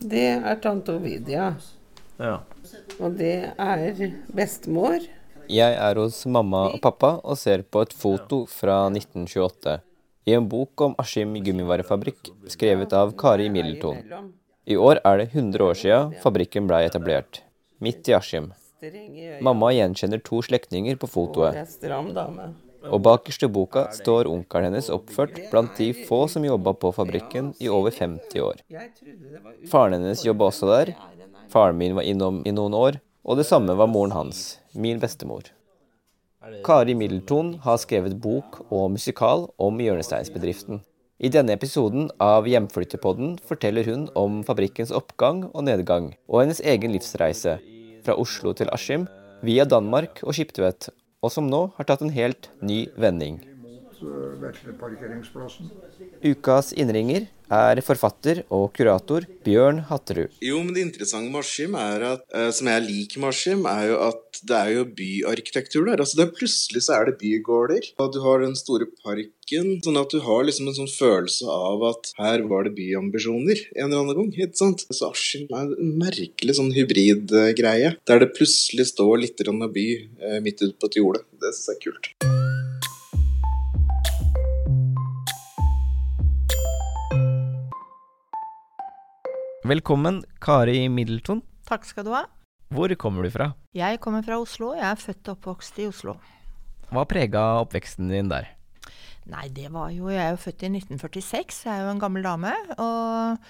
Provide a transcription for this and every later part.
Det er tante Ovidia. Ja. Og det er bestemor. Jeg er hos mamma og pappa og ser på et foto fra 1928 i en bok om Askim gummivarefabrikk, skrevet av Kari Middelton. I år er det 100 år siden fabrikken blei etablert, midt i Askim. Mamma gjenkjenner to slektninger på fotoet. Og bakerst i boka står onkelen hennes oppført blant de få som jobba på fabrikken i over 50 år. Faren hennes jobba også der. Faren min var innom i noen år, og det samme var moren hans, min bestemor. Kari Middleton har skrevet bok og musikal om hjørnesteinsbedriften. I denne episoden av Hjemflyttepodden forteller hun om fabrikkens oppgang og nedgang, og hennes egen livsreise, fra Oslo til Askim, via Danmark og Skiptvet, og som nå har tatt en helt ny vending. Ukas innringer er forfatter og kurator Bjørn Hatterud. Jo, men det interessante med Askim er at, eh, som jeg liker med Askim, er jo at det er jo byarkitektur der. Altså det er Plutselig så er det bygårder, og du har den store parken. Sånn at du har liksom en sånn følelse av at her var det byambisjoner en eller annen gang. ikke sant? Så Askim er en merkelig sånn hybridgreie, der det plutselig står litt av by eh, midt ute på et jorde. Det syns jeg er kult. Velkommen, Kari Middleton. Takk skal du ha. Hvor kommer du fra? Jeg kommer fra Oslo. Jeg er født og oppvokst i Oslo. Hva prega oppveksten din der? Nei, det var jo Jeg er jo født i 1946, jeg er jo en gammel dame. Og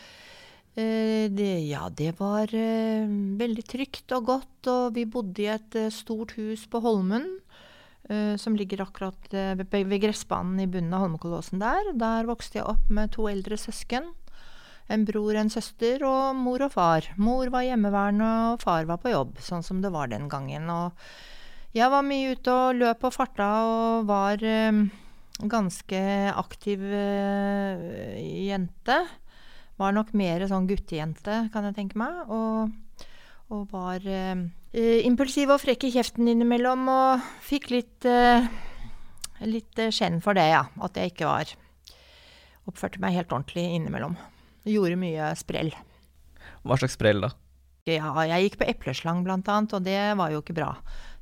eh, det, ja, det var eh, veldig trygt og godt. Og vi bodde i et eh, stort hus på Holmen. uh, som ligger akkurat ved, ved gressbanen i bunnen av Holmenkollåsen der. Der vokste jeg opp med to eldre søsken. En bror, en søster og mor og far. Mor var hjemmeværende, og far var på jobb, sånn som det var den gangen. Og jeg var mye ute og løp og farta og var eh, ganske aktiv eh, jente. Var nok mer sånn guttejente, kan jeg tenke meg. Og, og var eh, eh, impulsiv og frekk i kjeften innimellom, og fikk litt eh, litt eh, skjenn for det, ja. At jeg ikke var Oppførte meg helt ordentlig innimellom. Gjorde mye sprell. Hva slags sprell, da? Ja, jeg gikk på epleslang annet, og det var jo ikke bra.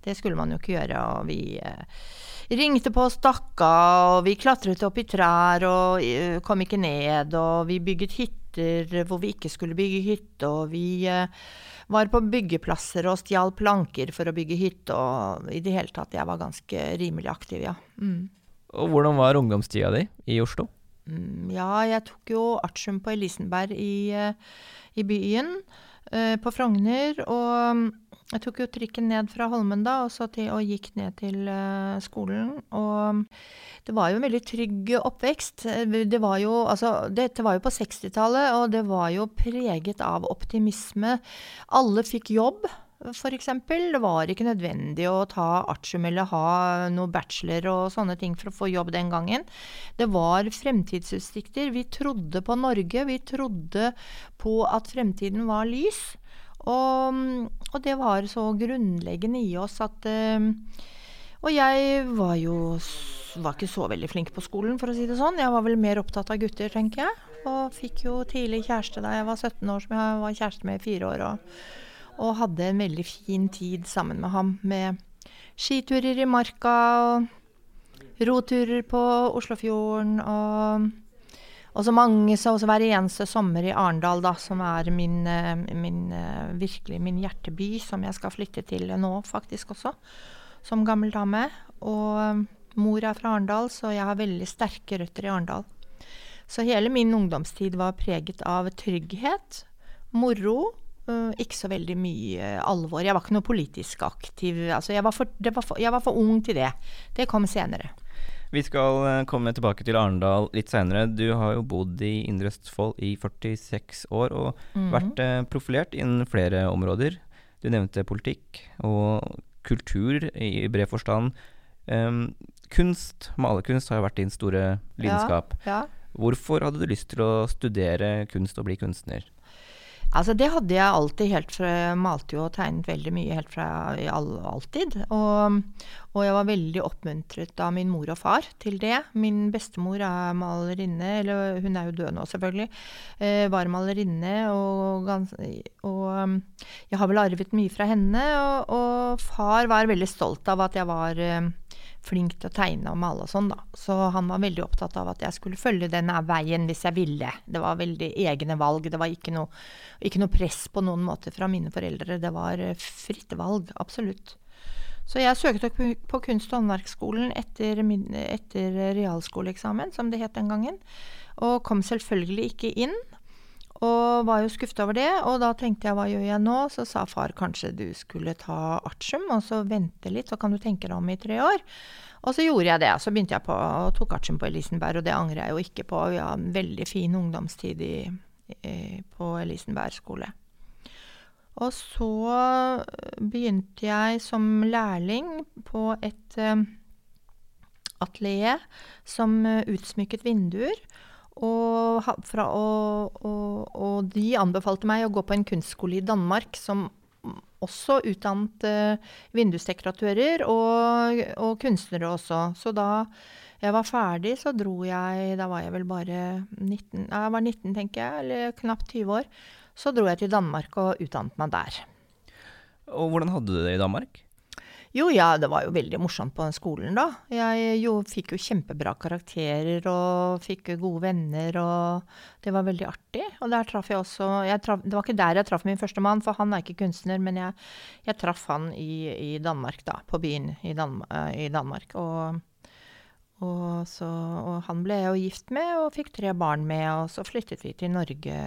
Det skulle man jo ikke gjøre, og vi eh, ringte på og stakk av, og vi klatret opp i trær og eh, kom ikke ned, og vi bygget hytter hvor vi ikke skulle bygge hytte, og vi eh, var på byggeplasser og stjal planker for å bygge hytte, og i det hele tatt, jeg var ganske rimelig aktiv, ja. Mm. Og hvordan var ungdomstida di i Oslo? Mm, Ja, jeg tok jo artium på Elisenberg i, eh, i byen, eh, på Frogner. Og mm, jeg tok jo trikken ned fra Holmen da, og, til, og gikk ned til eh, skolen. Og det var jo en veldig trygg oppvekst. Det var jo, altså, dette var jo på 60-tallet, og det var jo preget av optimisme. Alle fikk jobb. f.eks. Det var ikke nødvendig å ta artium eller ha noe bachelor og sånne ting for å få jobb den gangen. Det var fremtidsutsikter. Vi trodde på Norge. Vi trodde på at fremtiden var lys. Og, og det var så grunnleggende i oss at uh, Og jeg var jo var ikke så veldig flink på skolen, for å si det sånn. Jeg var vel mer opptatt av gutter, tenker jeg. Og fikk jo tidlig kjæreste da jeg var 17 år, som jeg var kjæreste med i fire år. Og, og hadde en veldig fin tid sammen med ham. Med skiturer i marka og roturer på Oslofjorden og og så mange, så også hver eneste sommer i Arendal, da, som er min, min, virkelig min hjerteby, som jeg skal flytte til nå faktisk også, som gammel dame. Og mor er fra Arendal, så jeg har veldig sterke røtter i Arendal. Så hele min ungdomstid var preget av trygghet, moro, ikke så veldig mye alvor. Jeg var ikke noe politisk aktiv. Altså, jeg, var for, var for, jeg, var for, ung til det. Det kom senere. Vi skal uh, komme tilbake til Arendal litt seinere. Du har jo bodd i Indre Østfold i 46 år og mm. vært uh, profilert innen flere områder. Du nevnte politikk og kultur i bred forstand. Um, kunst, malerkunst, har jo vært din store lidenskap. Ja, ja. Hvorfor hadde du lyst til å studere kunst og bli kunstner? Altså Det hadde jeg alltid helt fra malte jo og tegnet veldig mye helt fra all, alltid. Og, og, jeg var veldig oppmuntret av min mor og far til det. Min bestemor er malerinne, eller hun er jo død nå, selvfølgelig. Eh, var malerinne, og, og, um, jeg har vel arvet mye fra henne. Og, og, far var veldig stolt av at jeg var eh, flink til å tegne og male og sånn, da. Så han var veldig opptatt av at jeg skulle følge denne veien hvis jeg ville. Det var veldig egne valg. Det var ikke noe, ikke noe press på noen måte fra mine foreldre. Det var eh, fritt valg, absolutt. Så jeg søkte på kunst- og håndverksskolen etter, etter realskoleeksamen, som det het den gangen. Og kom selvfølgelig ikke inn. Og var jo skuffa over det. Og da tenkte jeg hva gjør jeg nå? Så sa far kanskje du skulle ta artium og så vente litt, så kan du tenke deg om i tre år. Og så gjorde jeg det. Så begynte jeg på, og tok artium på Elisenberg, og det angrer jeg jo ikke på. Vi har en veldig fin ungdomstid i, i, på Elisenberg skole. Og så begynte jeg som lærling på et uh, atelier som uh, utsmykket vinduer. Og, fra, og, og, og, de anbefalte meg å gå på en kunstskole i Danmark som også utdannet uh, vindusdekoratører og, kunstnere også. Så da jeg var ferdig, så dro jeg Da var jeg vel bare 19, jeg var 19, tenker jeg, eller knapt 20 år. Så dro jeg til Danmark og utdannet meg der. Og hvordan hadde du det i Danmark? Jo, ja, det var jo veldig morsomt på den skolen, da. Jeg jo, fikk jo kjempebra karakterer og fikk gode venner, og det var veldig artig. Og der traff jeg også jeg traf, Det var ikke der jeg traff min første mann, for han er ikke kunstner, men jeg, jeg traff han i, i, Danmark, da. På byen i, Dan, uh, i Danmark. Og, og, så, og, han ble jeg jo gift med, og fikk tre barn med, og så flyttet vi til Norge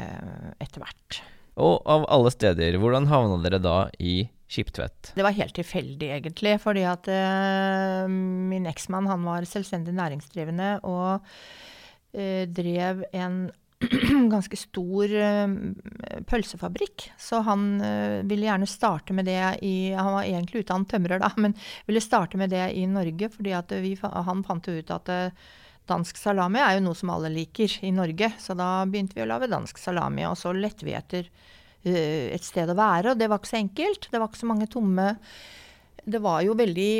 etter hvert. Og av alle steder, hvordan havna dere da i Skiptvet? Det var helt tilfeldig, egentlig. Fordi at uh, min eksmann han var selvstendig næringsdrivende og uh, drev en ganske stor uh, pølsefabrikk. Så han ville gjerne starte med det i Han var egentlig utdannet tømrer, da, men ville starte med det i Norge. fordi han fant ut at dansk salami er jo noe som alle liker i Norge. Så da begynte vi å lage dansk salami, og så lette vi etter et sted å være. Og det var ikke så enkelt. Det var ikke så mange tomme Det var jo veldig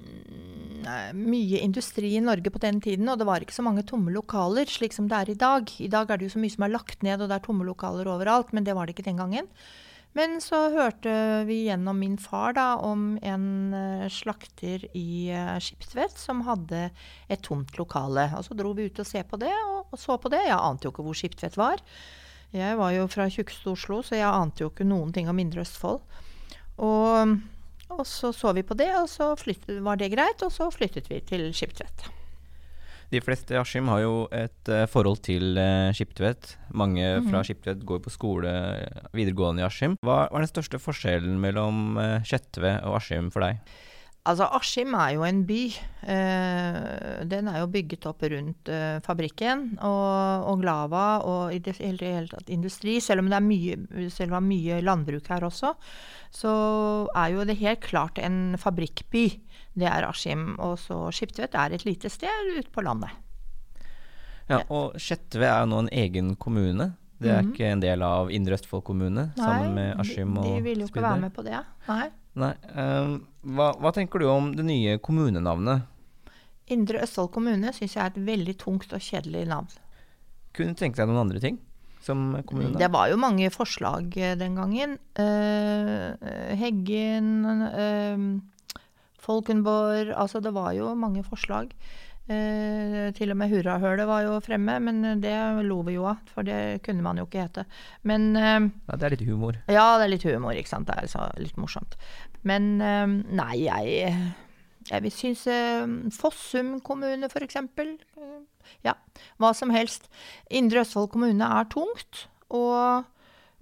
mm, mye industri i Norge på den tiden, og det var ikke så mange tomme lokaler, slik som det er i dag. I dag er det jo så mye som er lagt ned, og det er tomme lokaler overalt, men det var det ikke den gangen. Men så hørte vi gjennom min far da, om en uh, slakter i Skiptvet som hadde et tomt lokale. Og så dro vi ut og se på det, og så på det. Jeg ante jo ikke hvor Skiptvet var. Jeg var jo fra tjukkeste Oslo, så jeg ante jo ikke noen ting om Indre Østfold. Og, og så så vi på det, og så flyttet, var det greit, og så flyttet vi til Skiptvet. De fleste i Askim har jo et uh, forhold til uh, Skiptvet. Mange mm -hmm. fra Skiptvet går på skole videregående i Askim. Hva er den største forskjellen mellom uh, Skjetve og Askim for deg? Altså, Askim er jo en by. Eh, den er jo bygget opp rundt eh, fabrikken og, og Glava og i det hele, tatt industri. Selv om det er mye, selv om det er mye landbruk her også, så er jo det helt klart en fabrikkby. Det er Askim. Og så Skiptvet er et lite sted ute på landet. Ja, og Skjetve er jo nå en egen kommune. Det er Mhm. ikke en del av Indre Østfold kommune, sammen med Askim og de, de vil jo ikke være med på det. Nei. Nei. ehm, hva, hva tenker du om det nye kommunenavnet? Indre Østfold kommune syns jeg er et veldig tungt og kjedelig navn. Kunne tenke deg noen andre ting som kommune? Det var jo mange forslag eh, den gangen. Uh, Heggen, uh, Folkenborg Altså det var jo mange forslag. Uh, til og med Hurrahølet var jo fremme, men det lo vi jo av, for det kunne man jo ikke hete. Men uh, Ja, det er litt humor. Ja, det er litt humor, ikke sant. Det er litt morsomt. Men eh, nei, jeg jeg vil synes eh, Fossum kommune, for eksempel. Eh, ja, hva som helst. Indre Østfold kommune er tungt, og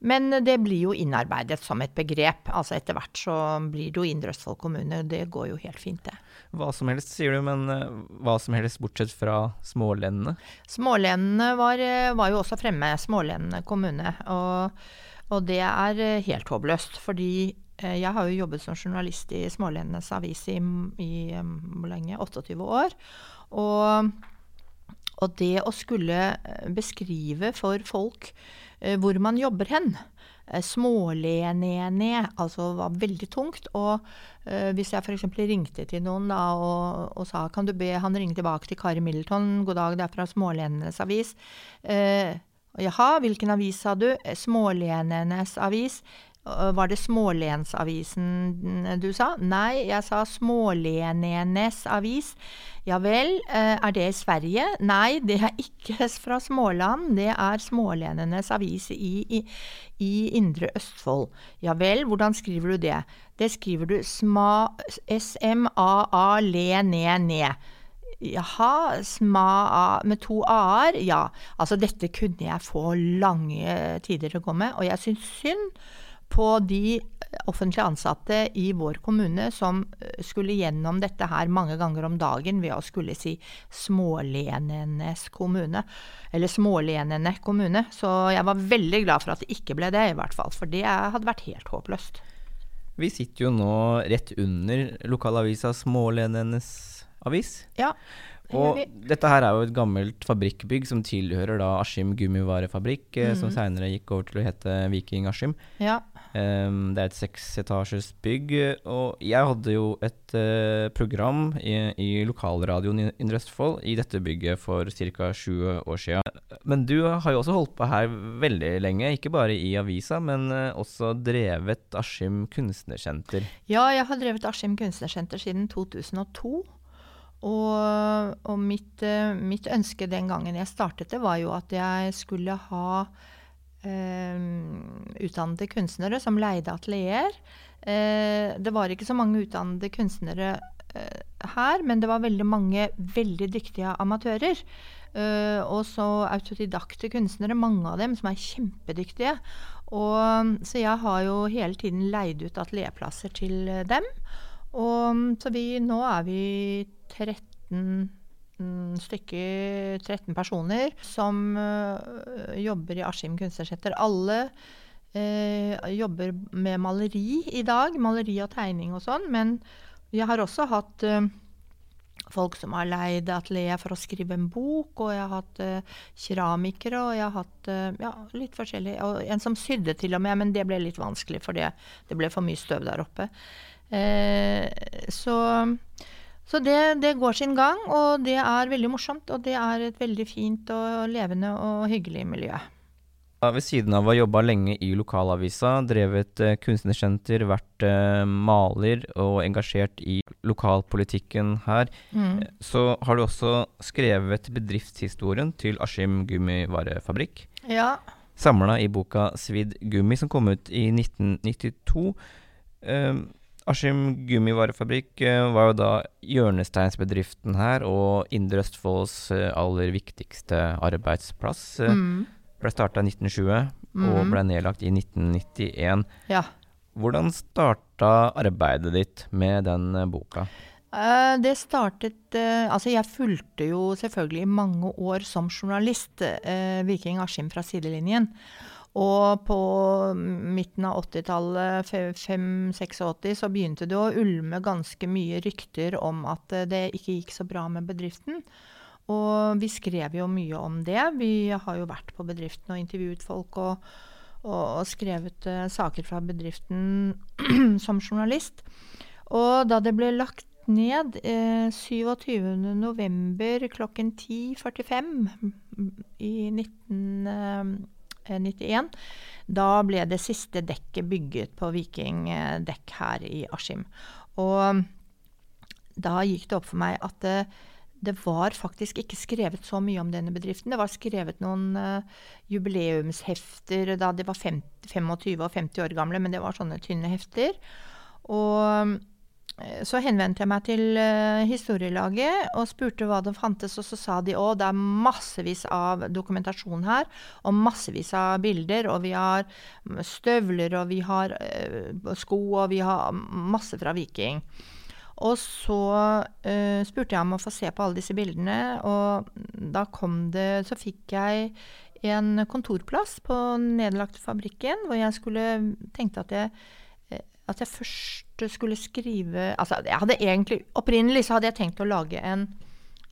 men det blir jo innarbeidet som et begrep. Altså Etter hvert så blir det jo Indre Østfold kommune. Det går jo helt fint, det. Hva som helst, sier du, men eh, hva som helst bortsett fra smålendene? Smålendene var, eh, var jo også fremme, Smålendene kommune. Og, og det er helt håpløst, fordi jeg har jo jobbet som journalist i Smålenenes avis i, i eh, hvor lenge? 28 år. Og, og det å skulle eh, beskrive for folk eh, hvor man jobber hen, eh, smålenene, altså var veldig tungt. Og eh, hvis jeg f.eks. ringte til noen da, og, og sa kan du be han ringe tilbake til Kari Middleton, god dag, det er fra Smålenenes avis. Eh, Jaha, hvilken avis sa du? Eh, Smålenenes avis. Var det Smålensavisen du sa? Nei, jeg sa Smålenenes avis. Ja vel, eh, er det i Sverige? Nei, det er ikke fra Småland, det er Smålenenes avis i, i, i Indre Østfold. Ja vel, hvordan skriver du det? Det skriver du sma, S-M-A-A-le-ne-ne. Jaha, sma med to a-er? Ja. Altså, dette kunne jeg få lange tider å gå med, og jeg syns synd på de offentlig ansatte i vår kommune som eh, skulle gjennom dette her mange ganger om dagen ved å skulle si Smålenenes kommune, eller Smålenene kommune. Så jeg var veldig glad for at det ikke ble det, i hvert fall, for det hadde vært helt håpløst. Vi sitter jo nå rett under lokalavisa Smålenenes avis. Ja. Og dette her er jo et gammelt fabrikkbygg som tilhører da Askim gummivarefabrikk, eh, som seinere gikk over til å hete Viking Askim. Ja. Ehm, det er et seksetasjes bygg, og jeg hadde jo et uh, program i, i lokalradioen i Indre Østfold i dette bygget for ca. 20 år siden. Men du har jo også holdt på her veldig lenge, ikke bare i avisa, men uh, også drevet Askim kunstnersenter. Ja, jeg har drevet Askim kunstnersenter siden 2002. Og, og mitt, uh, mitt ønske den gangen jeg startet det, var jo at jeg skulle ha utdannede kunstnere som leide atelier. Eh, det var ikke så mange utdannede kunstnere eh, her, men det var veldig mange veldig dyktige amatører. Eh, og så autodidakte kunstnere, mange av dem som er kjempedyktige. Og, så jeg har jo hele tiden leid ut atelierplasser til eh, dem. Og, så vi, nå er vi 13 mm, stykker, 13 personer, som øh, jobber i Askim kunstnersenter. Alle øh, jobber med maleri i dag. Maleri og tegning og sånn. Men jeg har også hatt øh, folk som har leid atelier for å skrive en bok, og jeg har hatt øh, keramikere, og jeg har hatt øh, ja, litt forskjellig. Og en som sydde til og med, men det ble litt vanskelig, for det, det ble for mye støv der oppe. Eh, så så det, det går sin gang, og det er veldig morsomt. Og det er et veldig fint og levende og hyggelig miljø. Ved siden av å ha jobba lenge i lokalavisa, drevet eh, kunstnersenter, vært eh, maler og engasjert i lokalpolitikken her, Mm. eh, så har du også skrevet bedriftshistorien til Askim gummivarefabrikk. Ja. Samla i boka 'Svidd gummi', som kom ut i 1992. Eh, Askim gummivarefabrikk eh, var jo da hjørnesteinsbedriften her, og Indre Østfolds eh, aller viktigste arbeidsplass. Eh, Mm. Ble starta i 1920 og Mhm. ble nedlagt i 1991. Ja. Hvordan starta arbeidet ditt med den boka? Det startet Altså, jeg fulgte jo selvfølgelig i mange år som journalist Viking Askim fra sidelinjen. Og på midten av 80-tallet, 5-86, så begynte det å ulme ganske mye rykter om at det ikke gikk så bra med bedriften. Og vi skrev jo mye om det. Vi har jo vært på bedriften og intervjuet folk og, og, og skrevet saker fra bedriften som journalist. Og da det ble lagt ned eh, 27.11. klokken 10.45 i 19... Eh, da ble det siste dekket bygget på Viking eh, her i Askim. Og da gikk det opp for meg at det, det var faktisk ikke skrevet så mye om denne bedriften. Det var skrevet noen uh, jubileumshefter da de var 50, 25 og 50 år gamle, men det var sånne tynne hefter. Og Eh, så henvendte jeg meg til uh, historielaget og spurte hva det fantes, og så sa de å, det er massevis av dokumentasjon her, og massevis av bilder, og vi har støvler, og vi har uh, sko, og vi har masse fra Viking. Og så uh, spurte jeg om å få se på alle disse bildene, og da kom det Så fikk jeg en kontorplass på nedlagte fabrikken, hvor jeg skulle tenkte at jeg at jeg først skulle skrive Altså, jeg hadde egentlig Opprinnelig så hadde jeg tenkt å lage en,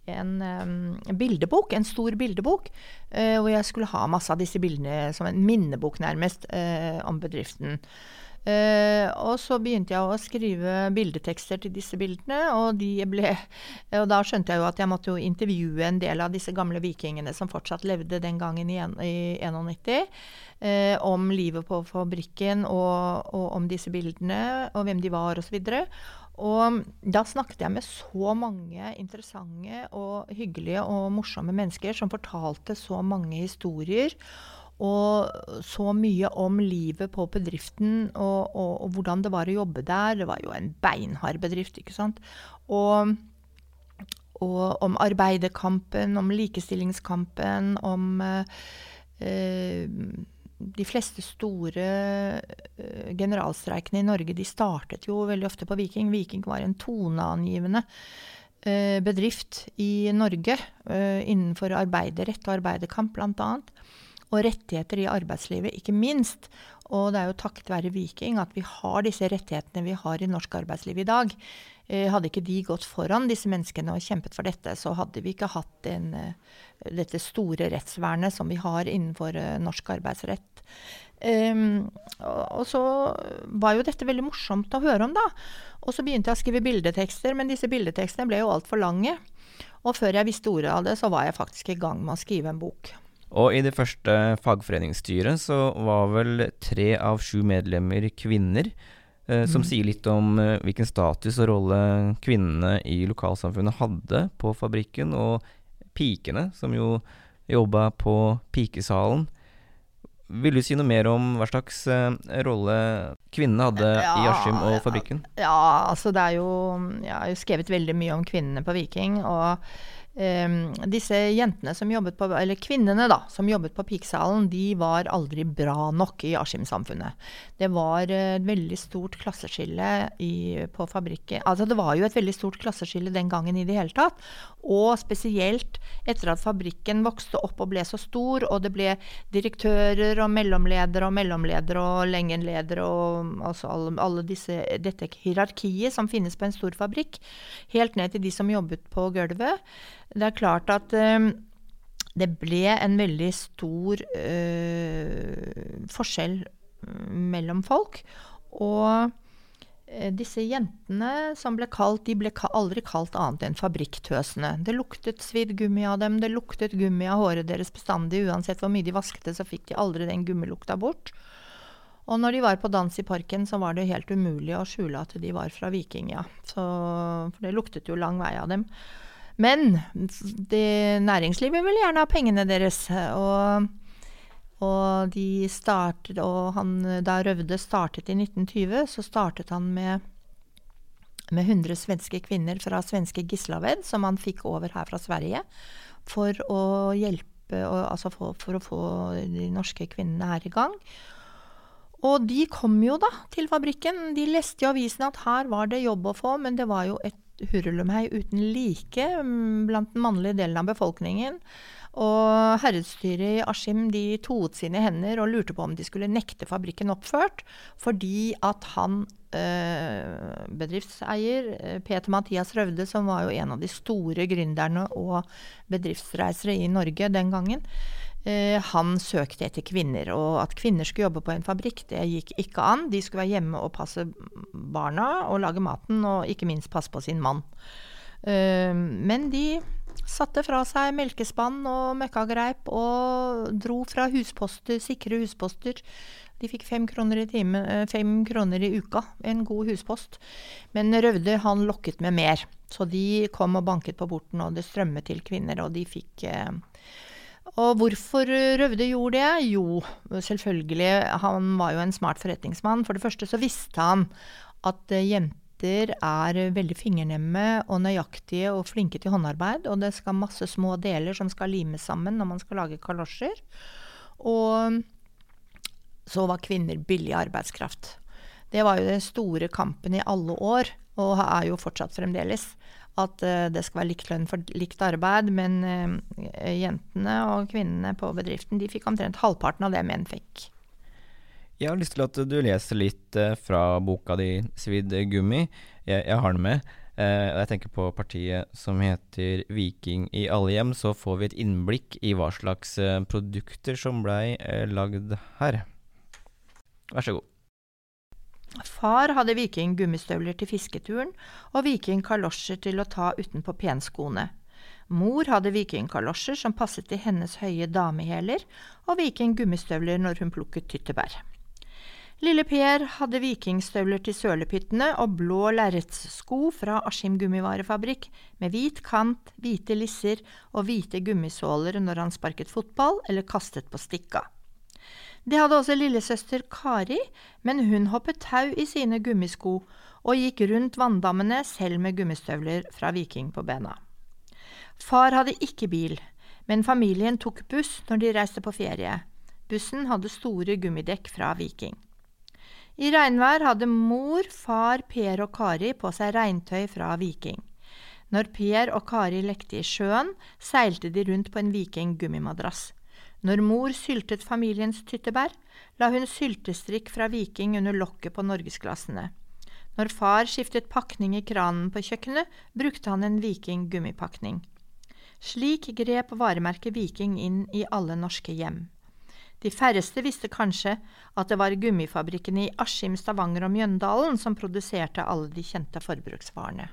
en um, bildebok, en stor bildebok, uh, hvor jeg skulle ha masse av disse bildene som en minnebok, nærmest, uh, om bedriften. Uh, og så begynte jeg å skrive bildetekster til disse bildene, og, ble, og da skjønte jeg jo at jeg måtte jo intervjue en del av disse gamle vikingene som fortsatt levde den gangen i, en, i 91 uh, om livet på fabrikken og, og, om disse bildene, og hvem de var osv. Og da snakket jeg med så mange interessante og hyggelige og morsomme mennesker som fortalte så mange historier. Og så mye om livet på bedriften og, og, og, hvordan det var å jobbe der. Det var jo en beinhard bedrift, ikke sant. Og, og om arbeiderkampen, om likestillingskampen, om eh, de fleste store uh, generalstreikene i Norge de startet jo veldig ofte på Viking. Viking var en toneangivende uh, bedrift i Norge uh, innenfor arbeiderrett og arbeiderkamp bl.a. Og rettigheter i arbeidslivet, ikke minst. Og det er jo takket være Viking at vi har disse rettighetene vi har i norsk arbeidsliv i dag. Hadde ikke de gått foran disse menneskene og kjempet for dette, så hadde vi ikke hatt en, dette store rettsvernet som vi har innenfor norsk arbeidsrett. Um, og så var jo dette veldig morsomt å høre om, da. Og så begynte jeg å skrive bildetekster, men disse bildetekstene ble jo altfor lange. Og før jeg visste ordet av det, så var jeg faktisk i gang med å skrive en bok. Og i det første fagforeningsstyret så var vel tre av sju medlemmer kvinner. Eh, som mm. sier litt om eh, hvilken status og rolle kvinnene i lokalsamfunnet hadde på fabrikken. Og pikene, som jo jobba på pikesalen. Vil du si noe mer om hva slags uh, rolle kvinnene hadde ja, i Askim og fabrikken? Ja, altså det er jo Jeg har jo skrevet veldig mye om kvinnene på Viking. og disse jentene som jobbet på, eller kvinnene da, som jobbet på Piksalen, de var aldri bra nok i Askim-samfunnet. Det var et veldig stort klasseskille i, på fabrikken. Altså det var jo et veldig stort klasseskille den gangen i det hele tatt. Og spesielt etter at fabrikken vokste opp og ble så stor, og det ble direktører og mellomledere og mellomledere og lengenledere og altså alle, alle disse, dette hierarkiet som finnes på en stor fabrikk, helt ned til de som jobbet på gulvet. Det er klart at um, det ble en veldig stor uh, forskjell mellom folk. Og Eh, disse jentene som ble kalt, de ble aldri kalt annet enn fabrikktøsene. Det luktet svidd gummi av dem, det luktet gummi av håret deres bestandig. Uansett hvor mye de vasket det, så fikk de aldri den gummilukta bort. Og når de var på dans i parken, så var det helt umulig å skjule at de var fra Viking, ja. For det luktet jo lang vei av dem. Men det, næringslivet vil gjerne ha pengene deres. og og de startet, og han, da Røvde startet i 1920, så startet han med, med 100 svenske kvinner fra svenske Gislaved, som han fikk over her fra Sverige, for å hjelpe, altså for, for å få de norske kvinnene her i gang. Og de kom jo da til fabrikken. De leste i avisen at her var det jobb å få, men det var jo et hurlumhei uten like mm, blant den mannlige delen av befolkningen. Og herredsstyret i Askim de toet sine hender og lurte på om de skulle nekte fabrikken oppført, fordi at han eh, bedriftseier, eh, Peter Mathias Røvde, som var jo en av de store gründerne og bedriftsreisere i Norge den gangen, han søkte etter kvinner. Og at kvinner skulle jobbe på en fabrikk, det gikk ikke an. De skulle være hjemme og passe barna og lage maten, og ikke minst passe på sin mann. Eh, men de Satte fra seg melkespann og møkkagreip og dro fra husposter, sikre husposter. De fikk fem kroner i, time, eh, fem kroner i uka, en god huspost. Men Røvde han lokket med mer, så de kom og banket på porten, og det strømmet til kvinner, og de fikk eh, og hvorfor Røvde gjorde det? Jo, selvfølgelig, han var jo en smart forretningsmann. For det første så visste han at eh, jenter er veldig fingernemme og nøyaktige og flinke til håndarbeid. Og det skal masse små deler som skal limes sammen når man skal lage kalosjer. Og så var kvinner billig arbeidskraft. Det var jo den store kampen i alle år, og er jo fortsatt fremdeles. At uh, det skal være likt lønn for likt arbeid. Men uh, jentene og kvinnene på bedriften de fikk omtrent halvparten av det menn fikk. Jeg har lyst til at du leser litt eh, fra boka di 'Svidd gummi'. Jeg, jeg har den med. Eh, jeg tenker på partiet som heter 'Viking i alle hjem'. Så får vi et innblikk i hva slags eh, produkter som blei eh, lagd her. Vær så god. Far hadde Viking gummistøvler til fisketuren og Viking kalosjer til å ta utenpå penskoene. Mor hadde vikingkalosjer som passet til hennes høye damehæler, og Viking gummistøvler når hun plukket tyttebær. Lille Per hadde vikingstøvler til sølepyttene og blå lerretssko fra Askim gummivarefabrikk med hvit kant, hvite lisser og hvite gummisåler når han sparket fotball eller kastet på stikka. Det hadde også lillesøster Kari, men hun hoppet tau i sine gummisko og gikk rundt vanndammene selv med gummistøvler fra Viking på bena. Far hadde ikke bil, men familien tok buss når de reiste på ferie. Bussen hadde store gummidekk fra Viking. I regnvær hadde mor, far, Per og Kari på seg regntøy fra Viking. Når Per og Kari lekte i sjøen, seilte de rundt på en Viking gummimadrass. Når mor syltet familiens tyttebær, la hun syltestrikk fra Viking under lokket på norgesglassene. Når far skiftet pakning i kranen på kjøkkenet, brukte han en Viking gummipakning. Slik grep varemerket Viking inn i alle norske hjem. De færreste visste kanskje at det var gummifabrikkene i Askim, Stavanger og Mjøndalen som produserte alle de kjente forbruksvarene.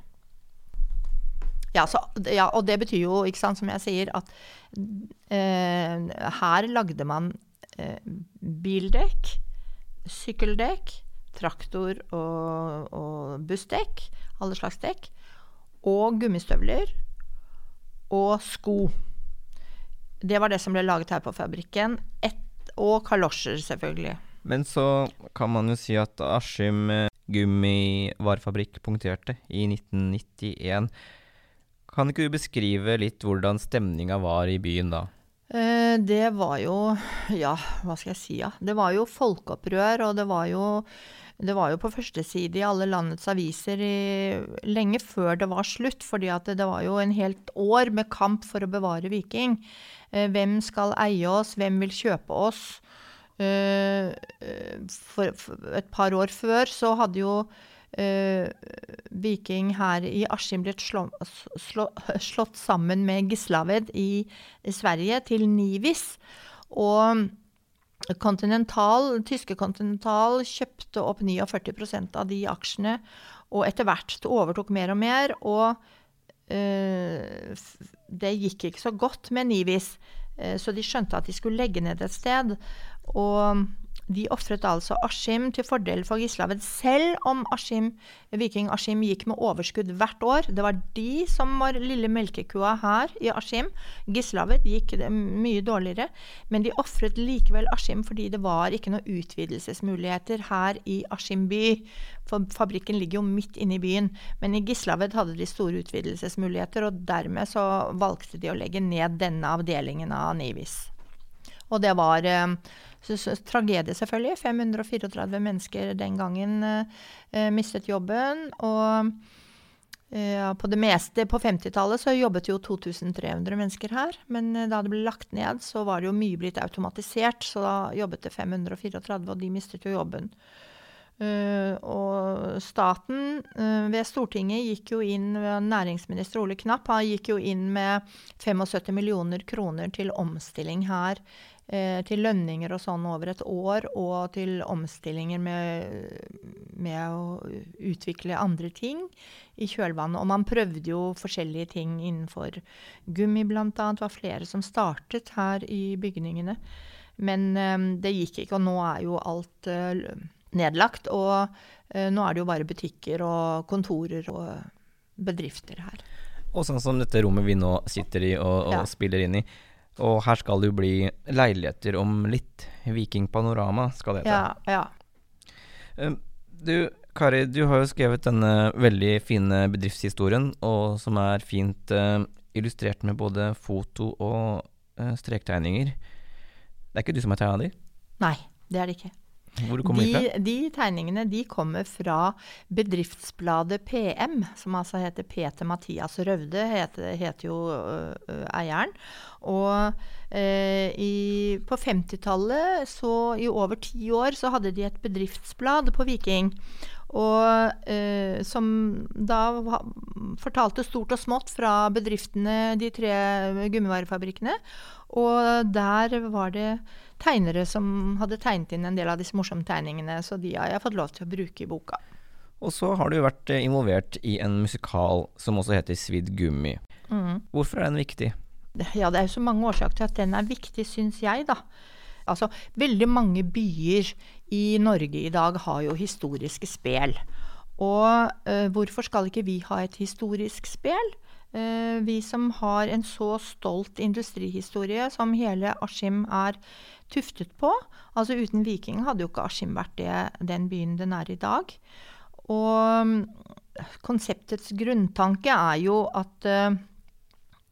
Ja, så, ja, og det betyr jo, ikke sant, som jeg sier, at eh, her lagde man eh, bildekk, sykkeldekk, traktor- og, og bussdekk, alle slags dekk, og gummistøvler og sko. Det var det som ble laget her på fabrikken. Et og kalosjer, selvfølgelig. Men så kan man jo si at Askim eh, gummivarefabrikk punkterte i 1991. Kan ikke du beskrive litt hvordan stemninga var i byen da? Eh, det var jo Ja, hva skal jeg si, ja. Det var jo folkeopprør, og det var jo det var jo på førsteside i alle landets aviser i, lenge før det var slutt, fordi det, det, var jo en helt år med kamp for å bevare Viking. Eh, hvem skal eie oss? Hvem vil kjøpe oss? Eh, for, for et par år før så hadde jo Viking her i Askim blitt slå, slå, slått sammen med Gislaved i, Sverige til Nivis. Og Continental, tyske Continental kjøpte opp 49% av de aksjene, og etter hvert overtok mer og mer. Og uh, det gikk ikke så godt med Nivis, uh, så de skjønte at de skulle legge ned et sted. Og de ofret altså Askim til fordel for Gislaved, selv om Aschim, Viking Askim gikk med overskudd hvert år. Det var de som var lille melkekua her i Askim. Gislaved gikk mye dårligere, men de ofret likevel Askim fordi det var ikke noen utvidelsesmuligheter her i Askim by. For fabrikken ligger jo midt inne i byen. Men i Gislaved hadde de store utvidelsesmuligheter, og dermed så valgte de å legge ned denne avdelingen av Nivis. Og det var eh, tragedie, selvfølgelig. 534 mennesker den gangen eh, mistet jobben. Og eh, på det meste på 50-tallet så jobbet jo 2300 mennesker her. Men uh, da det ble lagt ned, så var det jo mye blitt automatisert. Så da jobbet det 534, og de mistet jo jobben. Uh, og staten uh, ved Stortinget gikk jo inn Næringsminister Ole Knapp han gikk jo inn med 75 millioner kroner til omstilling her. Uh, til lønninger og sånn over et år, og til omstillinger med, med å utvikle andre ting i kjølvannet. Og man prøvde jo forskjellige ting innenfor gummi, annet. Det var flere som startet her i bygningene. Men det gikk ikke, og nå er jo alt nedlagt. Og eh, nå er det jo bare butikker og kontorer og bedrifter her. Og sånn som dette rommet vi nå sitter i og, og ja. spiller inn i. Og her skal det jo bli leiligheter om litt. Viking Panorama skal det hete. Ja, ja. Du, Kari, du har jo skrevet denne veldig fine bedriftshistorien, og som er fint uh, illustrert med både foto og uh, strektegninger. Det er ikke du som har tegna de? Nei, det er det ikke. Hvor kommer de, de fra? De tegningene de kommer fra bedriftsbladet PM, som altså heter Peter Mathias Røvde, heter, heter jo eieren. Og eh, i, på 50-tallet, så i over ti år, så hadde de et bedriftsblad på Viking. Og eh, som da fortalte stort og smått fra bedriftene, de tre gummivarefabrikkene. Og der var det tegnere som hadde tegnet inn en del av disse morsomme tegningene, så de har jeg fått lov til å bruke i boka. Og så har du vært eh, involvert i en musikal som også heter Svidd gummi. Mm. Hvorfor er den viktig? Ja, det er jo så mange årsaker til at den er viktig, syns jeg, da. Altså, veldig mange byer i Norge i dag har jo historiske spel. Og øh, hvorfor skal ikke vi ha et historisk spel? Uh, vi som har en så stolt industrihistorie som hele Askim er tuftet på. Altså Uten Viking hadde jo ikke Askim vært det, den byen den er i dag. Og mm, konseptets grunntanke er jo at, uh,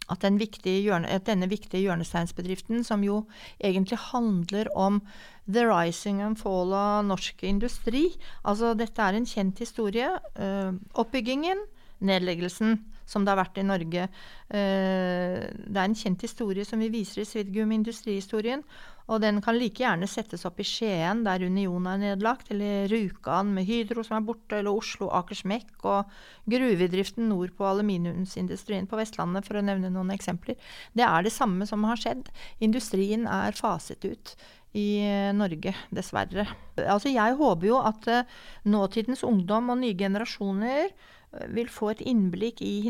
at, den hjørne, at denne viktige hjørnesteinsbedriften, som jo egentlig handler om the rising and fall av norsk industri Altså dette er en kjent historie. Uh, oppbyggingen, nedleggelsen som det har vært i Norge. Uh, det er en kjent historie som vi viser i Svidgum industrihistorien. Og den kan like gjerne settes opp i Skien, der Union er nedlagt, eller Rjukan med Hydro som er borte, eller Oslo Akersmek og gruvedriften nord på aluminiumsindustrien på Vestlandet, for å nevne noen eksempler. Det er det samme som har skjedd. Industrien er faset ut i eh, Norge, dessverre. Altså, jeg håper jo at uh, nåtidens ungdom og nye generasjoner uh, vil få et innblikk i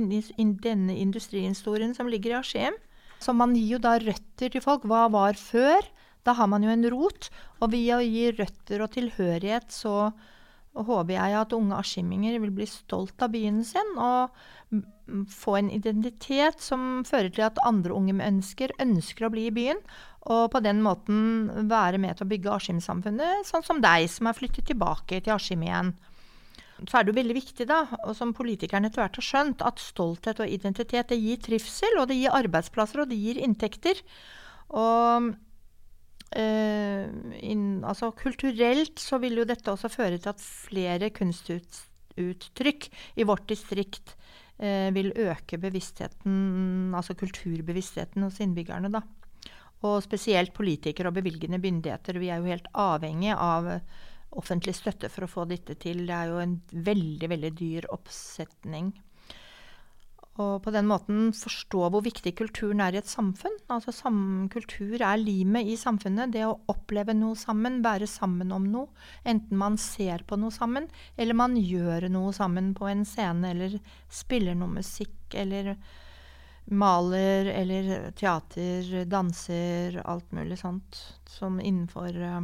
denne industrihistorien som ligger i Askim. Så man gir jo da røtter til folk. Hva var før? Da har man jo en rot. Og ved å gi røtter og tilhørighet, så håper jeg at unge askiminger vil bli stolt av byen sin og få en identitet som fører til at andre unge mennesker ønsker å bli i byen. Og på den måten være med til å bygge Askim-samfunnet, sånn som deg, som har flyttet tilbake til Askim igjen så er det jo veldig viktig, da, og som politikerne etter hvert har skjønt, at stolthet og identitet det gir trivsel, og det gir arbeidsplasser, og det gir inntekter. Og eh, inn, altså, kulturelt så vil jo dette også føre til at flere kunstuttrykk i vårt distrikt eh, vil øke bevisstheten, altså kulturbevisstheten hos innbyggerne, da. Og spesielt politikere og bevilgende myndigheter. Vi er jo helt avhengig av offentlig støtte for å få dette til. Det er jo en veldig, veldig dyr oppsetning. Og på den måten forstå hvor viktig kulturen er i et samfunn. Altså sam Kultur er limet i samfunnet. Det å oppleve noe sammen, være sammen om noe. Enten man ser på noe sammen, eller man gjør noe sammen på en scene, eller spiller noe musikk, eller maler, eller teater, danser, alt mulig sånt som innenfor uh,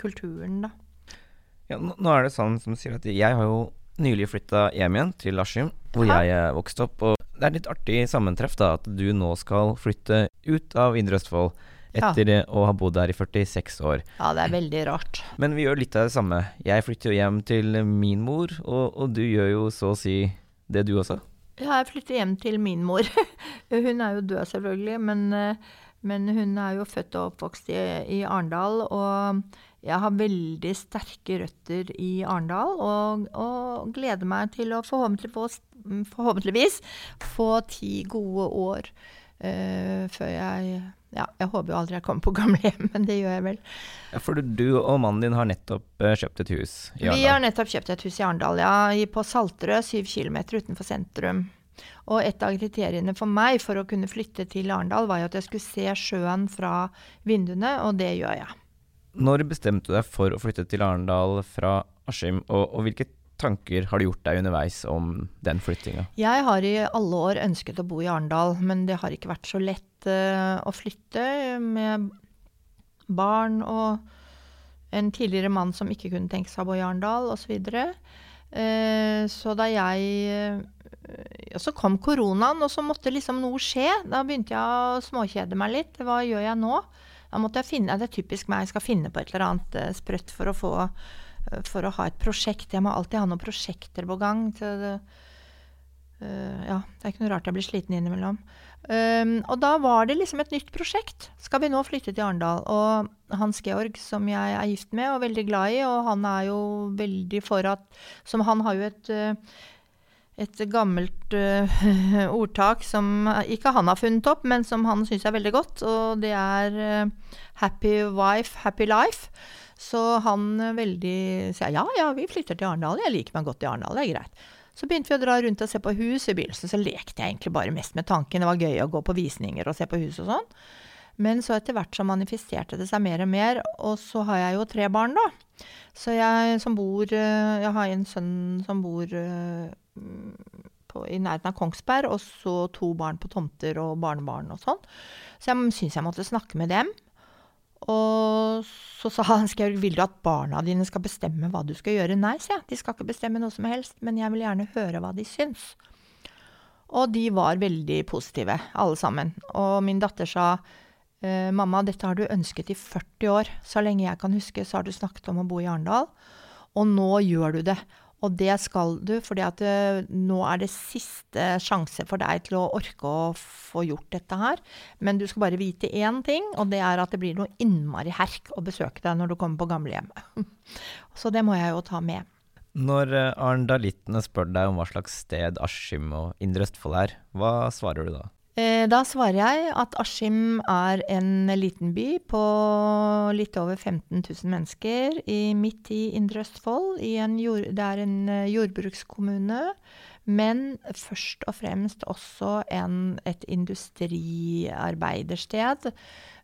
kulturen, da. Ja, nå er det sånn som sier at jeg har jo nylig flytta hjem igjen til Askim, hvor ja. jeg er vokst opp. Og det er litt artig sammentreff da, at du nå skal flytte ut av Indre Østfold etter ja. å ha bodd der i 46 år. Ja, det er veldig rart. Men vi gjør litt av det samme. Jeg flytter jo hjem til min mor, og, og du gjør jo så å si det du også. Ja, jeg flytter hjem til min mor. Hun er jo død, selvfølgelig, men uh, Men hun er jo født og oppvokst i, i Arendal, og jeg har veldig sterke røtter i Arendal. Og, og, gleder meg til å forhåpentligvis, forhåpentligvis få ti gode år uh, før jeg ja, jeg håper jo aldri jeg kommer på gamlehjem, men det gjør jeg vel. Ja, For du og mannen din har nettopp uh, kjøpt et hus i Arendal? Vi har nettopp kjøpt et hus i Arendal, ja. På Salterød, syv kilometer utenfor sentrum. Og et av kriteriene for meg for å kunne flytte til Arendal, var jo at jeg skulle se sjøen fra vinduene, og det gjør jeg. Når bestemte du deg for å flytte til Arendal fra Askim, og, og hvilke tanker har du gjort deg underveis om den flyttinga? Jeg har i alle år ønsket å bo i Arendal, men det har ikke vært så lett uh, å flytte med barn og en tidligere mann som ikke kunne tenke seg å bo i Arendal, osv. Så, videre. uh, så da jeg og så kom koronaen, og så måtte liksom noe skje. Da begynte jeg å småkjede meg litt. Hva gjør jeg nå? Da måtte jeg finne, Det er typisk meg, jeg skal finne på et eller annet uh, sprøtt for å, få, uh, for å ha et prosjekt. Jeg må alltid ha noen prosjekter på gang. Det, uh, ja, det er ikke noe rart jeg blir sliten innimellom. Um, og da var det liksom et nytt prosjekt. Skal vi nå flytte til Arendal? Og Hans Georg, som jeg er gift med og veldig glad i, og han er jo veldig for at Som han har jo et et gammelt uh, ordtak som ikke han har funnet opp, men som han syns er veldig godt. Og det er uh, 'happy wife, happy life'. Så han uh, veldig sier ja, ja, vi flytter til Arendal. Jeg liker meg godt i Arendal, det er greit. Så begynte vi å dra rundt og se på hus. I begynnelsen så lekte jeg egentlig bare mest med tanken. Det var gøy å gå på visninger og se på hus og sånn. Men så etter hvert så manifesterte det seg mer og mer. Og så har jeg jo tre barn, da. Så jeg som bor Jeg har en sønn som bor på, i nærheten av Kongsberg, og så to barn på tomter og barnebarn og sånn. Så jeg syntes jeg måtte snakke med dem. Og så sa Hans Georg, vil du at barna dine skal bestemme hva du skal gjøre? Nei, sa jeg, de skal ikke bestemme noe som helst, men jeg vil gjerne høre hva de syns. Og de var veldig positive, alle sammen. Og min datter sa «Eh, mamma, dette har du ønsket i 40 år. Så lenge jeg kan huske, så har du snakket om å bo i Arendal. Og nå gjør du det. Og det skal du, for uh, nå er det siste sjanse for deg til å orke å få gjort dette her. Men du skal bare vite én ting, og det er at det blir noe innmari herk å besøke deg når du kommer på gamlehjemmet. Så det må jeg jo ta med. Når uh, arendalittene spør deg om hva slags sted Askim og Indre Østfold er, hva svarer du da? Eh, da svarer jeg at Askim er en liten by på litt over 15 000 mennesker i, midt i Indre Østfold. Jord, det er en eh, jordbrukskommune, men først og fremst også en, et industriarbeidersted.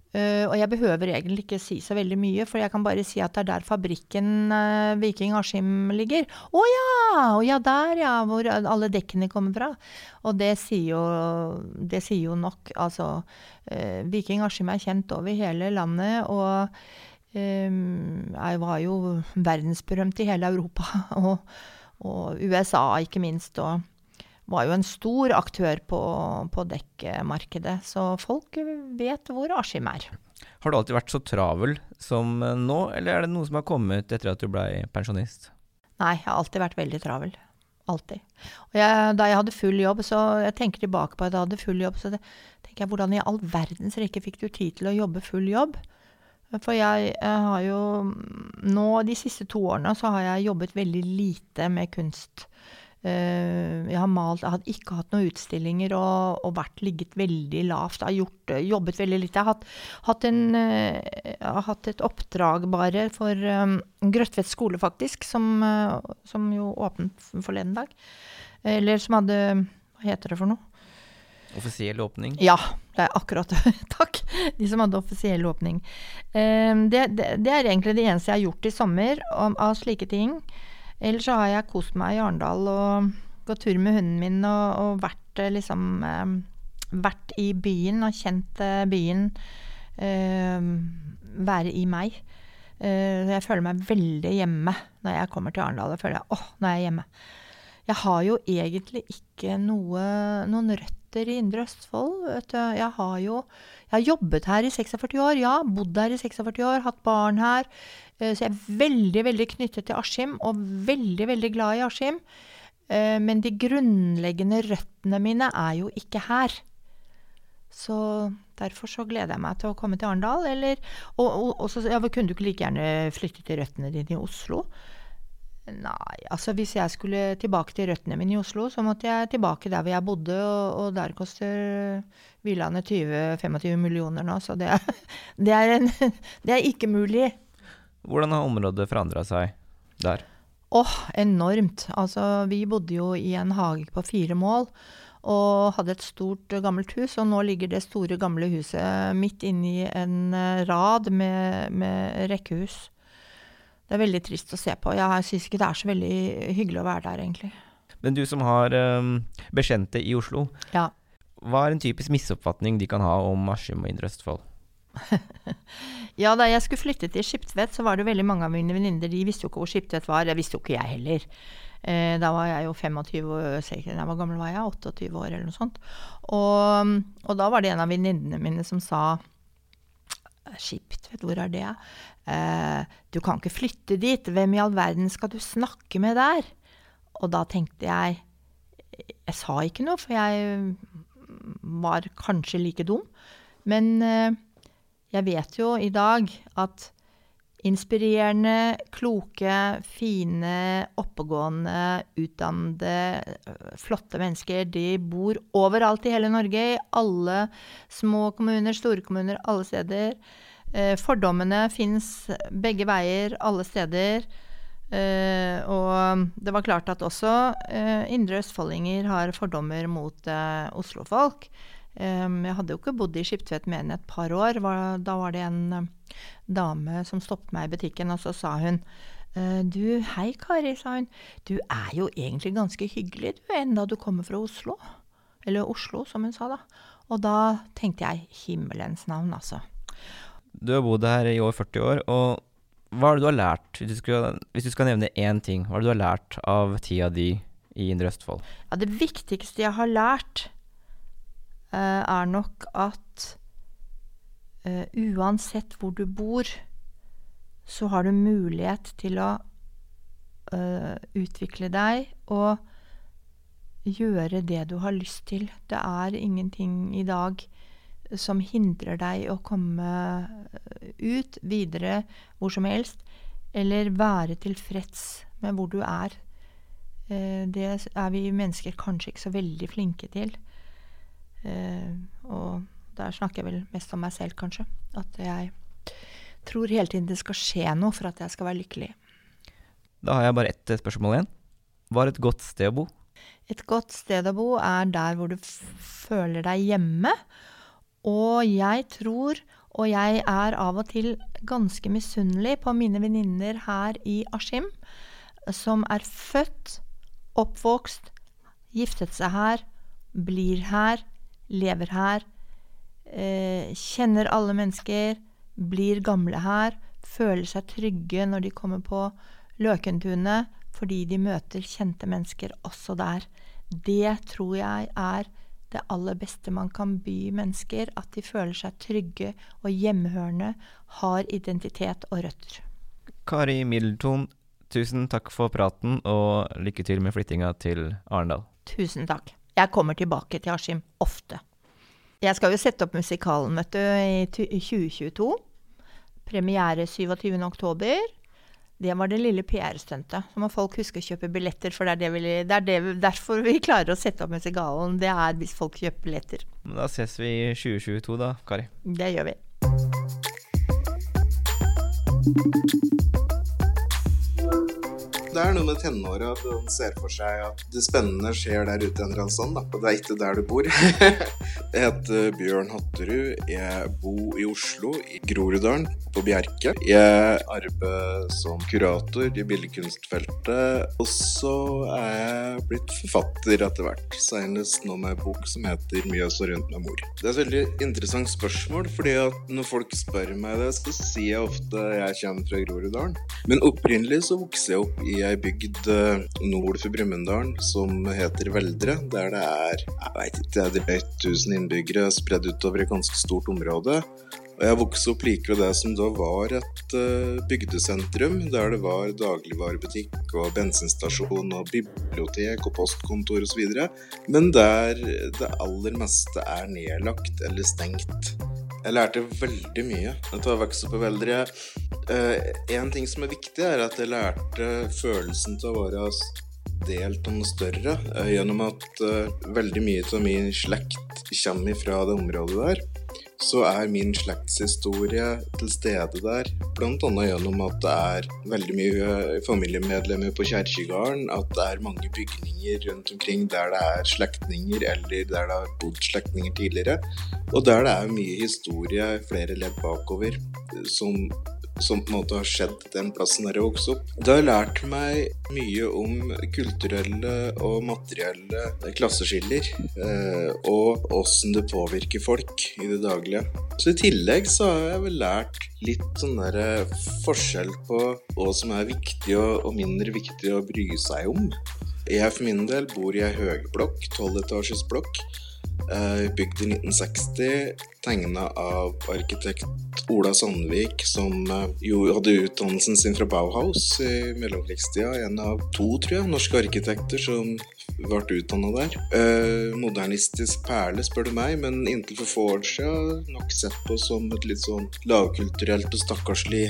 Uh, og jeg behøver egentlig ikke si så veldig mye, for jeg kan bare si at det er der fabrikken uh, Viking Askim ligger. Å ja! Oh, ja, der, ja! Hvor alle dekkene kommer fra. Og det sier jo, det sier jo nok. Altså, uh, Viking Askim er kjent over hele landet, og jeg var jo verdensberømt i hele Europa. Og, og USA, ikke minst. og var jo en stor aktør på, på dekkmarkedet, så folk vet hvor Askim er. Har du alltid vært så travel som nå, eller er det noe som har kommet etter at du blei pensjonist? Nei, jeg har alltid vært veldig travel. Alltid. Og jeg, da jeg hadde full jobb, så jeg tenker tilbake på at jeg hadde full jobb, så det, tenker jeg hvordan i all verdens rekke fikk du tid til å jobbe full jobb? For jeg, jeg har jo nå de siste to årene så har jeg jobbet veldig lite med kunst. Uh, jeg har malt, jeg har ikke hatt noen utstillinger og, og vært ligget veldig lavt. Jeg har gjort, jobbet veldig litt. Jeg har hatt, hatt, en, uh, jeg har hatt et oppdrag bare for um, Grøtvedt skole, faktisk, som, som jo åpnet forleden dag. Eller som hadde Hva heter det for noe? Offisiell åpning? Ja, det er akkurat det. Takk! De som hadde offisiell åpning. Det, det, det, er egentlig det eneste jeg har gjort i sommer om, av slike ting. Ellers så har jeg kost meg i Arendal og gått tur med hunden min og, og vært eh, liksom eh, Vært i byen og kjent eh, byen være i meg. Jeg føler meg veldig hjemme når jeg kommer til Arendal. Jeg føler åh, nå er jeg hjemme. Jeg har jo egentlig ikke noe, noen røtter i Indre Østfold. Jeg har jo jeg har jobbet her i 46 år, ja. Bodd her i 46 år, hatt barn her. Eh, så jeg er veldig, veldig knyttet til Askim, og veldig, veldig glad i Askim. Eh, men de grunnleggende røttene mine er jo ikke her. Så derfor så gleder jeg meg til å komme til Arendal. Eller Og, og, og så ja, kunne du ikke like gjerne flytte til røttene dine i Oslo? Nei, altså hvis jeg skulle tilbake til røttene mine i Oslo, så måtte jeg tilbake der hvor jeg bodde, og, og der koster villaene 20-25 millioner nå, så det det, er en, det er ikke mulig. Hvordan har området forandra seg der? Åh, oh, enormt. Altså, vi bodde jo i en hage på fire mål og hadde et stort, gammelt hus. Og nå ligger det store, gamle huset midt inni en eh, rad med, med rekkehus. Det er veldig trist å se på. Jeg syns ikke det er så veldig hyggelig å være der, egentlig. Men du som har um, bekjente i Oslo, ja. hva er en typisk misoppfatning de kan ha om Askim og Indre Østfold? ja, da jeg skulle flytte til Skiptvet, så var det veldig mange av mine venninner de visste jo ikke hvor Skiptvet var. Det visste jo ikke jeg heller. Eh, da var jeg jo 25 år, hvor gammel var jeg? 28 år eller noe sånt. Og, og da var det en av venninnene mine som sa Skiptvet, hvor er det? Eh, du kan ikke flytte dit. Hvem i all verden skal du snakke med der? Og da tenkte jeg Jeg sa ikke noe, for jeg var kanskje like dum. Men eh, jeg vet jo i dag at inspirerende, kloke, fine, oppegående, utdannede, flotte mennesker, de bor overalt i hele Norge. I alle små kommuner, store kommuner, alle steder. Eh, fordommene fins begge veier, alle steder. Eh, og det var klart at også eh, indre østfoldinger har fordommer mot oslofolk. Jeg hadde jo ikke bodd i Skiptvet mer enn et par år. da var det en eh, dame som stoppet meg i butikken, og så sa hun eh, du, hei Kari, sa hun. Du er jo egentlig ganske hyggelig du, enda du kommer fra Oslo. Eller Oslo, som hun sa da. Og da tenkte jeg himmelens navn, altså. Du har bodd her i over 40 år, og hva er det du har lært, hvis du skal, hvis du skal nevne én ting, hva er det du har lært av tida di i Indre Østfold? Ja, det viktigste jeg har lært, er nok at uh, uansett hvor du bor, så har du mulighet til å uh, utvikle deg og gjøre det du har lyst til. Det er ingenting i dag som hindrer deg å komme ut videre hvor som helst, eller være tilfreds med hvor du er. Eh, det er vi mennesker kanskje ikke så veldig flinke til. Eh, og der snakker jeg vel mest om meg selv, kanskje. At jeg tror hele tiden det skal skje noe for at jeg skal være lykkelig. Da har jeg bare ett spørsmål igjen. Hva er et godt sted å bo? Et godt sted å bo er der hvor du føler deg hjemme, og jeg tror, og jeg er av og til ganske misunnelig på mine venninner her i Askim, som er født, oppvokst, giftet seg her, blir her, lever her, eh, kjenner alle mennesker, blir gamle her, føler seg trygge når de kommer på Løkentunet, fordi de møter kjente mennesker også der. Det tror jeg er det aller beste man kan by mennesker, at de føler seg trygge og hjemmehørende, har identitet og røtter. Kari Middleton, tusen takk for praten, og lykke til med flyttinga til Arendal. Tusen takk. Jeg kommer tilbake til Askim ofte. Jeg skal jo sette opp musikalen, vet du, i 2022. Premiere 27. oktober. Det var det lille PR-stuntet. Så må folk huske å kjøpe billetter, for det er, det vi, det er det, derfor vi klarer å sette opp musikalen. Det er hvis folk kjøper billetter. Da ses vi i 2022 da, Kari. Det gjør vi. Det er noe med tenåra at man ser for seg at det spennende skjer der ute en eller annen sånn, da. Og det er ikke der du bor. jeg heter Bjørn Hatterud. Jeg bor i Oslo, i Groruddalen, på Bjerke. Jeg arbeider som kurator i billedkunstfeltet. Og så er jeg blitt forfatter etter hvert. Senest nå med en bok som heter 'Mjøs og rundt med mor'. Det er et veldig interessant spørsmål, fordi at når folk spør meg det, så sier jeg ofte jeg kommer fra Groruddalen. Men opprinnelig så vokste jeg opp i ei bygd eh, nord for Brumunddal som heter Veldre, der det er jeg vet ikke, det er 1000 innbyggere spredd utover et ganske stort område. Og jeg vokste opp like ved det som da var et uh, bygdesentrum, der det var dagligvarebutikk og bensinstasjon og bibliotek og postkontor osv., men der det aller meste er nedlagt eller stengt. Jeg lærte veldig mye etter å ha vokst opp i Veldre. En ting som er viktig, er at jeg lærte følelsen til å være delt av noe større, uh, gjennom at uh, veldig mye av min slekt kommer fra det området der så er min slektshistorie til stede der. Bl.a. gjennom at det er veldig mye familiemedlemmer på kjerkegården. At det er mange bygninger rundt omkring der det er slektninger, eller der det har bodd slektninger tidligere. Og der det er mye historie flere ledd bakover som som på en måte har skjedd den plassen der jeg vokste opp. Det har lært meg mye om kulturelle og materielle klasseskiller, eh, og åssen det påvirker folk i det daglige. Så i tillegg så har jeg vel lært litt sånn der eh, forskjell på hva som er viktig og, mindre viktig å bry seg om. Jeg for min del bor i ei høyblokk, tolvetasjes blokk Eh, bygd i 1960, tegna av arkitekt Ola Sandvik, som eh, jo hadde utdannelsen sin fra Bauhaus i mellomkrigstida. En av to, tror jeg, norske arkitekter som ble utdanna der. Eh, modernistisk perle, spør du meg, men inntil for få år siden nok sett på som et litt sånn lavkulturelt og stakkarslig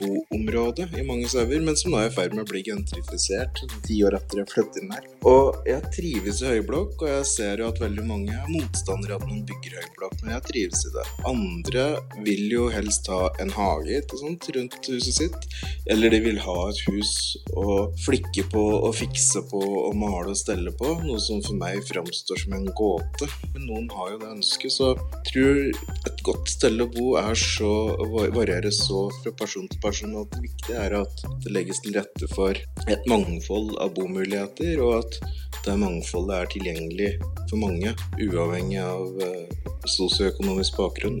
boområde i mange sauer, men som nå er i ferd med å bli gentrifisert ti år etter jeg flyttet inn her. Og jeg trives i høyblokk, og jeg ser jo at veldig mange er motstandere av at noen bygger høyblokk, men jeg trives i det. Andre vil jo helst ha en hage ikke sant, rundt huset sitt, eller de vil ha et hus å flikke på og fikse på og male og stelle på, noe som for meg framstår som en gåte. Men noen har jo det ønsket, så jeg tror et godt sted å bo er så, varierer så fra person til person at det viktige er at det legges til rette for et mangfold av bomuligheter, og at det mangfoldet er tilgjengelig for mange, uavhengig av uh, sosioøkonomisk bakgrunn.